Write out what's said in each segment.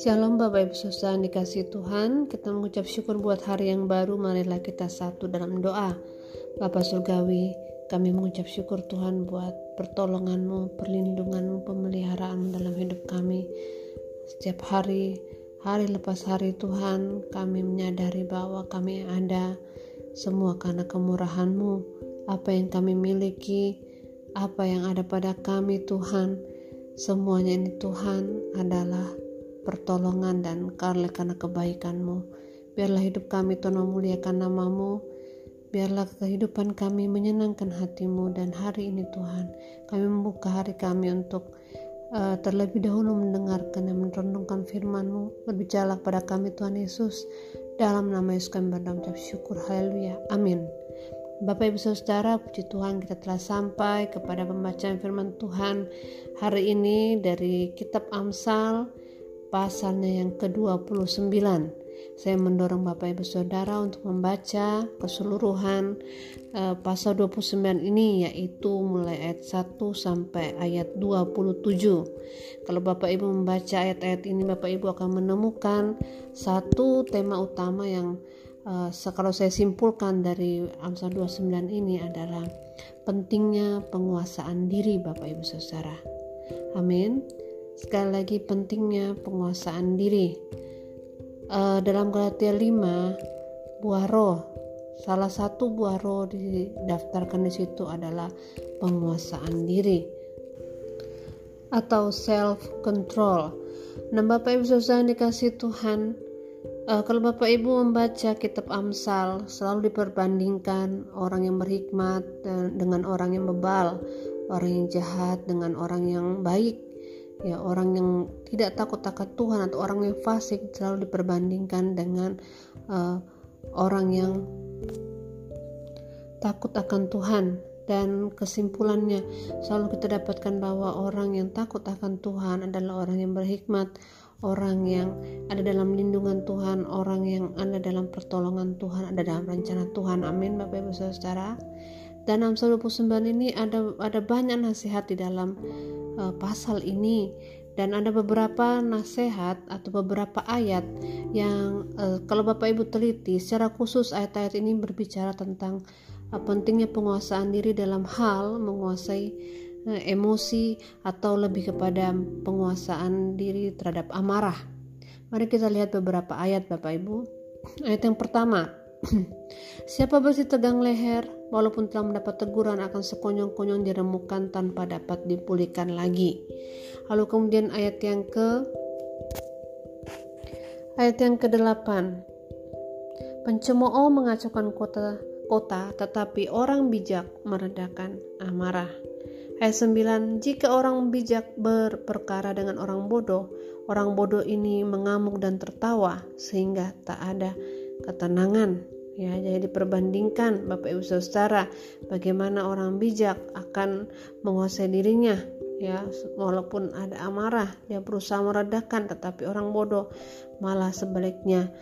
Shalom Bapak Ibu Saudara dikasih Tuhan. Kita mengucap syukur buat hari yang baru. Marilah kita satu dalam doa. Bapak Surgawi kami mengucap syukur Tuhan buat pertolonganmu, perlindunganmu, pemeliharaanmu dalam hidup kami. Setiap hari, hari lepas hari Tuhan Kami menyadari bahwa kami ada Semua karena kemurahanmu. Apa yang kami miliki Apa yang ada pada kami Tuhan Semuanya ini Tuhan adalah pertolongan dan karena karena kebaikanmu. Biarlah hidup kami Tuhan memuliakan namamu. Biarlah kehidupan kami menyenangkan hatimu dan hari ini Tuhan kami membuka hari kami untuk uh, terlebih dahulu mendengarkan dan merenungkan firman-Mu. Berbicara pada kami Tuhan Yesus. Dalam nama Yesus kami berdoa syukur. Haleluya. Amin. Bapak Ibu Saudara, puji Tuhan kita telah sampai kepada pembacaan firman Tuhan hari ini dari kitab Amsal pasalnya yang ke-29. Saya mendorong Bapak Ibu Saudara untuk membaca keseluruhan uh, pasal 29 ini yaitu mulai ayat 1 sampai ayat 27. Kalau Bapak Ibu membaca ayat-ayat ini Bapak Ibu akan menemukan satu tema utama yang uh, kalau saya simpulkan dari Amsal 29 ini adalah pentingnya penguasaan diri Bapak Ibu Saudara. Amin. Sekali lagi pentingnya penguasaan diri. Uh, dalam Galatia 5, buah roh. Salah satu buah roh didaftarkan di situ adalah penguasaan diri atau self control. Nah, Bapak Ibu Saudara dikasih Tuhan, uh, kalau Bapak Ibu membaca kitab Amsal selalu diperbandingkan orang yang berhikmat dengan orang yang bebal, orang yang jahat dengan orang yang baik. Ya orang yang tidak takut takut Tuhan atau orang yang fasik selalu diperbandingkan dengan uh, orang yang takut akan Tuhan dan kesimpulannya. Selalu kita dapatkan bahwa orang yang takut akan Tuhan adalah orang yang berhikmat orang yang ada dalam lindungan Tuhan, orang yang ada dalam pertolongan Tuhan, ada dalam rencana Tuhan. Amin, Bapak Ibu Saudara. Dan Amsal 29 ini ada ada banyak nasihat di dalam uh, pasal ini dan ada beberapa nasihat atau beberapa ayat yang uh, kalau Bapak Ibu teliti secara khusus ayat-ayat ini berbicara tentang uh, pentingnya penguasaan diri dalam hal menguasai emosi atau lebih kepada penguasaan diri terhadap amarah. Mari kita lihat beberapa ayat Bapak Ibu. Ayat yang pertama, Siapa besi tegang leher, walaupun telah mendapat teguran akan sekonyong-konyong diremukan tanpa dapat dipulihkan lagi. Lalu kemudian ayat yang ke ayat yang ke-8. Pencemooh mengacaukan kota kota, tetapi orang bijak meredakan amarah. Ayat 9, jika orang bijak berperkara dengan orang bodoh, orang bodoh ini mengamuk dan tertawa sehingga tak ada ketenangan. Ya jadi diperbandingkan Bapak Ibu Saudara bagaimana orang bijak akan menguasai dirinya. Ya walaupun ada amarah dia berusaha meredakan tetapi orang bodoh malah sebaliknya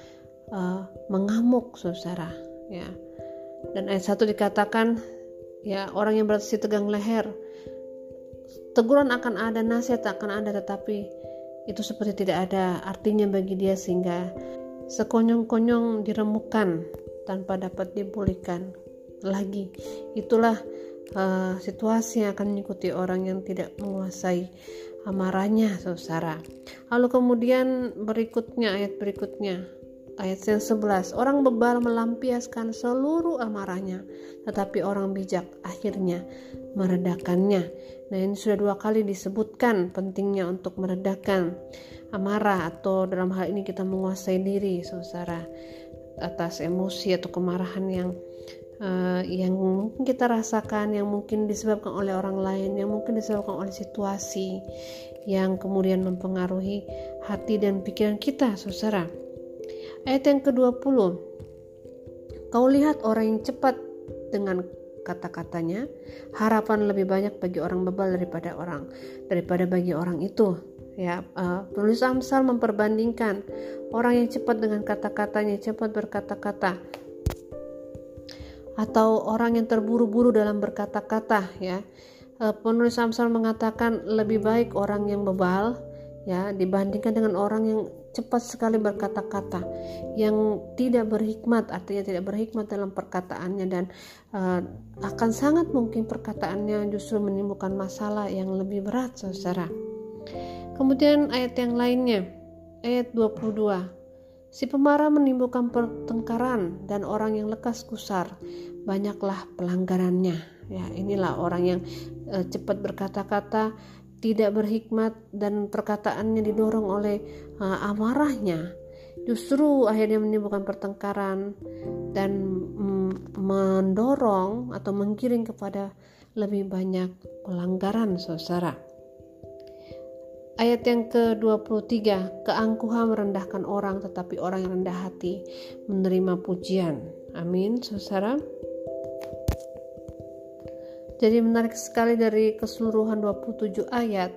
uh, mengamuk saudara. Ya. Dan ayat satu dikatakan ya orang yang berarti tegang leher teguran akan ada nasihat akan ada tetapi itu seperti tidak ada artinya bagi dia sehingga sekonyong-konyong diremukan tanpa dapat dipulihkan lagi. Itulah uh, situasi yang akan mengikuti orang yang tidak menguasai amarahnya, saudara. Lalu kemudian berikutnya ayat berikutnya ayat yang 11 orang bebal melampiaskan seluruh amarahnya tetapi orang bijak akhirnya meredakannya nah ini sudah dua kali disebutkan pentingnya untuk meredakan amarah atau dalam hal ini kita menguasai diri saudara atas emosi atau kemarahan yang uh, yang mungkin kita rasakan yang mungkin disebabkan oleh orang lain yang mungkin disebabkan oleh situasi yang kemudian mempengaruhi hati dan pikiran kita saudara. Ayat yang ke-20 kau lihat orang yang cepat dengan kata-katanya harapan lebih banyak bagi orang bebal daripada orang daripada bagi orang itu. Ya uh, penulis Amsal memperbandingkan orang yang cepat dengan kata-katanya cepat berkata-kata atau orang yang terburu-buru dalam berkata-kata ya. Uh, penulis Amsal mengatakan lebih baik orang yang bebal ya dibandingkan dengan orang yang cepat sekali berkata-kata yang tidak berhikmat artinya tidak berhikmat dalam perkataannya dan uh, akan sangat mungkin perkataannya justru menimbulkan masalah yang lebih berat saudara kemudian ayat yang lainnya ayat 22 Si pemarah menimbulkan pertengkaran dan orang yang lekas kusar banyaklah pelanggarannya. Ya, inilah orang yang e, cepat berkata-kata, tidak berhikmat dan perkataannya didorong oleh e, amarahnya. Justru akhirnya menimbulkan pertengkaran dan mm, mendorong atau menggiring kepada lebih banyak pelanggaran saudara. Ayat yang ke-23, keangkuhan merendahkan orang tetapi orang yang rendah hati menerima pujian. Amin, saudara. Jadi menarik sekali dari keseluruhan 27 ayat,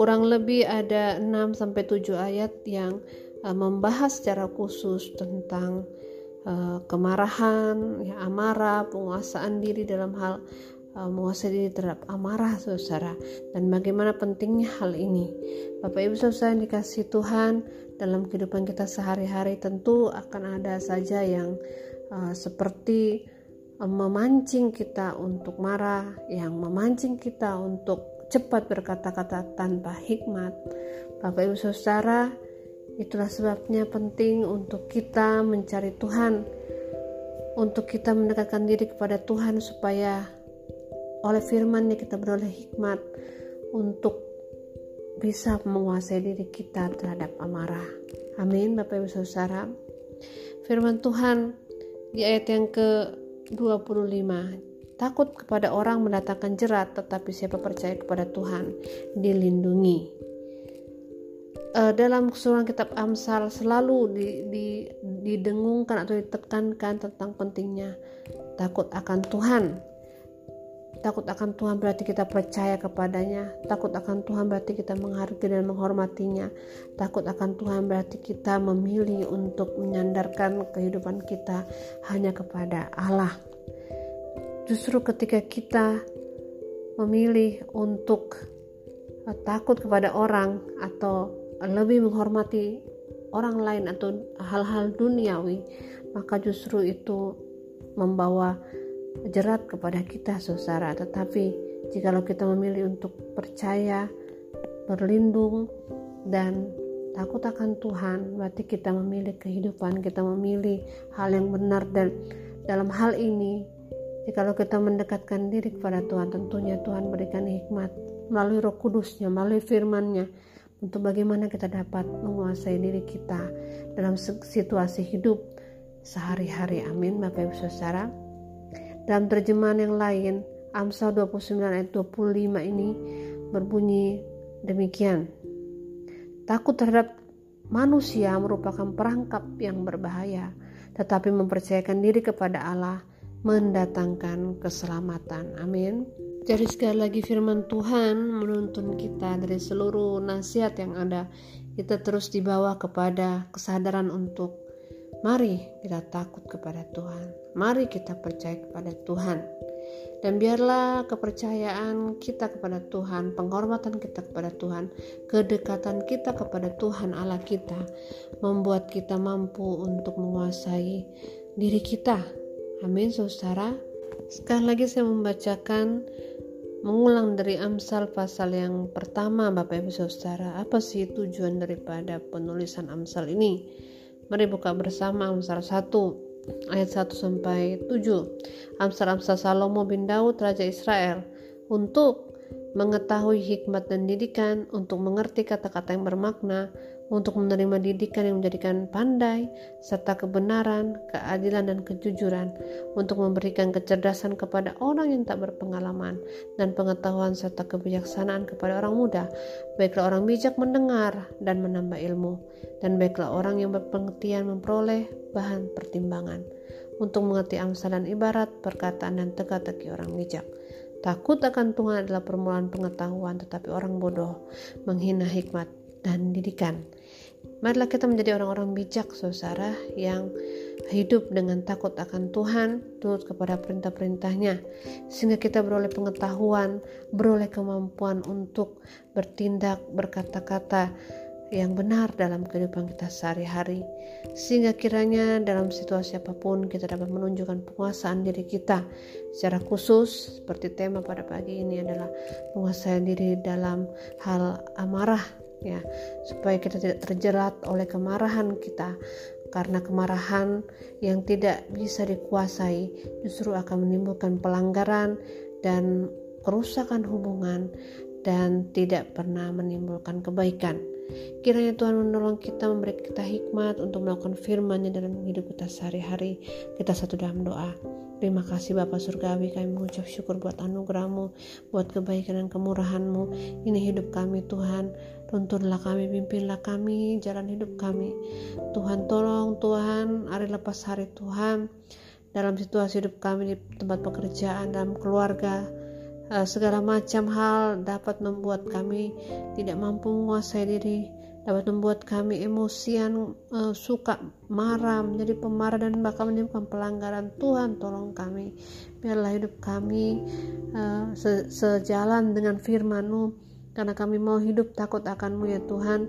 kurang lebih ada 6 sampai 7 ayat yang uh, membahas secara khusus tentang uh, kemarahan, ya amarah, penguasaan diri dalam hal uh, menguasai diri terhadap amarah saudara. Dan bagaimana pentingnya hal ini. Bapak Ibu saudara dikasih Tuhan dalam kehidupan kita sehari-hari tentu akan ada saja yang uh, seperti memancing kita untuk marah yang memancing kita untuk cepat berkata-kata tanpa hikmat Bapak Ibu saudara itulah sebabnya penting untuk kita mencari Tuhan untuk kita mendekatkan diri kepada Tuhan supaya oleh firman yang kita beroleh hikmat untuk bisa menguasai diri kita terhadap amarah. Amin, Bapak Ibu Saudara. Firman Tuhan di ayat yang ke-25 Takut kepada orang mendatangkan jerat, tetapi siapa percaya kepada Tuhan dilindungi. Uh, dalam keseluruhan kitab Amsal selalu di, di, didengungkan atau ditekankan tentang pentingnya takut akan Tuhan Takut akan Tuhan berarti kita percaya kepadanya. Takut akan Tuhan berarti kita menghargai dan menghormatinya. Takut akan Tuhan berarti kita memilih untuk menyandarkan kehidupan kita hanya kepada Allah. Justru ketika kita memilih untuk eh, takut kepada orang atau lebih menghormati orang lain atau hal-hal duniawi, maka justru itu membawa jerat kepada kita saudara. Tetapi jikalau kita memilih untuk percaya berlindung dan takut akan Tuhan berarti kita memilih kehidupan kita memilih hal yang benar dan dalam hal ini jikalau kita mendekatkan diri kepada Tuhan tentunya Tuhan berikan hikmat melalui roh kudusnya melalui firmannya untuk bagaimana kita dapat menguasai diri kita dalam situasi hidup sehari-hari. Amin Bapak Ibu Saudara dalam terjemahan yang lain, Amsal 29 ayat 25 ini berbunyi demikian. Takut terhadap manusia merupakan perangkap yang berbahaya, tetapi mempercayakan diri kepada Allah mendatangkan keselamatan. Amin. Jadi sekali lagi firman Tuhan menuntun kita dari seluruh nasihat yang ada. Kita terus dibawa kepada kesadaran untuk Mari kita takut kepada Tuhan. Mari kita percaya kepada Tuhan. Dan biarlah kepercayaan kita kepada Tuhan, penghormatan kita kepada Tuhan, kedekatan kita kepada Tuhan Allah kita membuat kita mampu untuk menguasai diri kita. Amin, saudara. Sekali lagi saya membacakan mengulang dari Amsal pasal yang pertama Bapak Ibu Saudara. Apa sih tujuan daripada penulisan Amsal ini? Mari buka bersama Amsal 1 ayat 1 sampai 7. Amsal-amsal Salomo bin Daud raja Israel untuk mengetahui hikmat dan didikan, untuk mengerti kata-kata yang bermakna, untuk menerima didikan yang menjadikan pandai, serta kebenaran, keadilan, dan kejujuran, untuk memberikan kecerdasan kepada orang yang tak berpengalaman, dan pengetahuan serta kebijaksanaan kepada orang muda. Baiklah orang bijak mendengar dan menambah ilmu, dan baiklah orang yang berpengertian memperoleh bahan pertimbangan, untuk mengerti amsal dan ibarat, perkataan dan teka-teki orang bijak. Takut akan Tuhan adalah permulaan pengetahuan, tetapi orang bodoh menghina hikmat dan didikan. Marilah kita menjadi orang-orang bijak, saudara, yang hidup dengan takut akan Tuhan, turut kepada perintah-perintahnya, sehingga kita beroleh pengetahuan, beroleh kemampuan untuk bertindak, berkata-kata yang benar dalam kehidupan kita sehari-hari, sehingga kiranya dalam situasi apa pun kita dapat menunjukkan penguasaan diri kita secara khusus, seperti tema pada pagi ini adalah penguasaan diri dalam hal amarah, ya, supaya kita tidak terjerat oleh kemarahan kita, karena kemarahan yang tidak bisa dikuasai justru akan menimbulkan pelanggaran dan kerusakan hubungan dan tidak pernah menimbulkan kebaikan. Kiranya Tuhan menolong kita, memberi kita hikmat untuk melakukan firman-Nya dalam hidup kita sehari-hari. Kita satu dalam doa. Terima kasih Bapak Surgawi kami mengucap syukur buat anugerahmu, buat kebaikan dan kemurahanmu. Ini hidup kami Tuhan. Tuntunlah kami, pimpinlah kami, jalan hidup kami. Tuhan tolong Tuhan, hari lepas hari Tuhan. Dalam situasi hidup kami di tempat pekerjaan, dalam keluarga, segala macam hal dapat membuat kami tidak mampu menguasai diri dapat membuat kami emosian uh, suka marah menjadi pemarah dan bahkan menimbulkan pelanggaran. Tuhan tolong kami. Biarlah hidup kami uh, se sejalan dengan firman-Mu karena kami mau hidup takut akan-Mu ya Tuhan.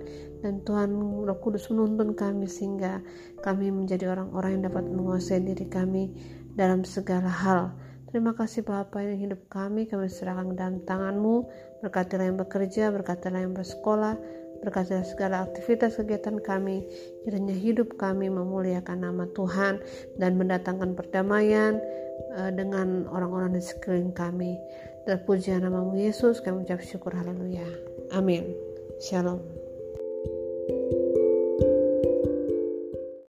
Dan Tuhan Roh Kudus menuntun kami sehingga kami menjadi orang-orang yang dapat menguasai diri kami dalam segala hal Terima kasih Bapa yang hidup kami, kami serahkan dalam tangan-Mu. Berkatilah yang bekerja, berkatilah yang bersekolah, berkati segala aktivitas kegiatan kami, kiranya hidup kami memuliakan nama Tuhan dan mendatangkan perdamaian uh, dengan orang-orang di sekeliling kami. Terpujian namamu Yesus, kami ucap syukur haleluya. Amin. Shalom.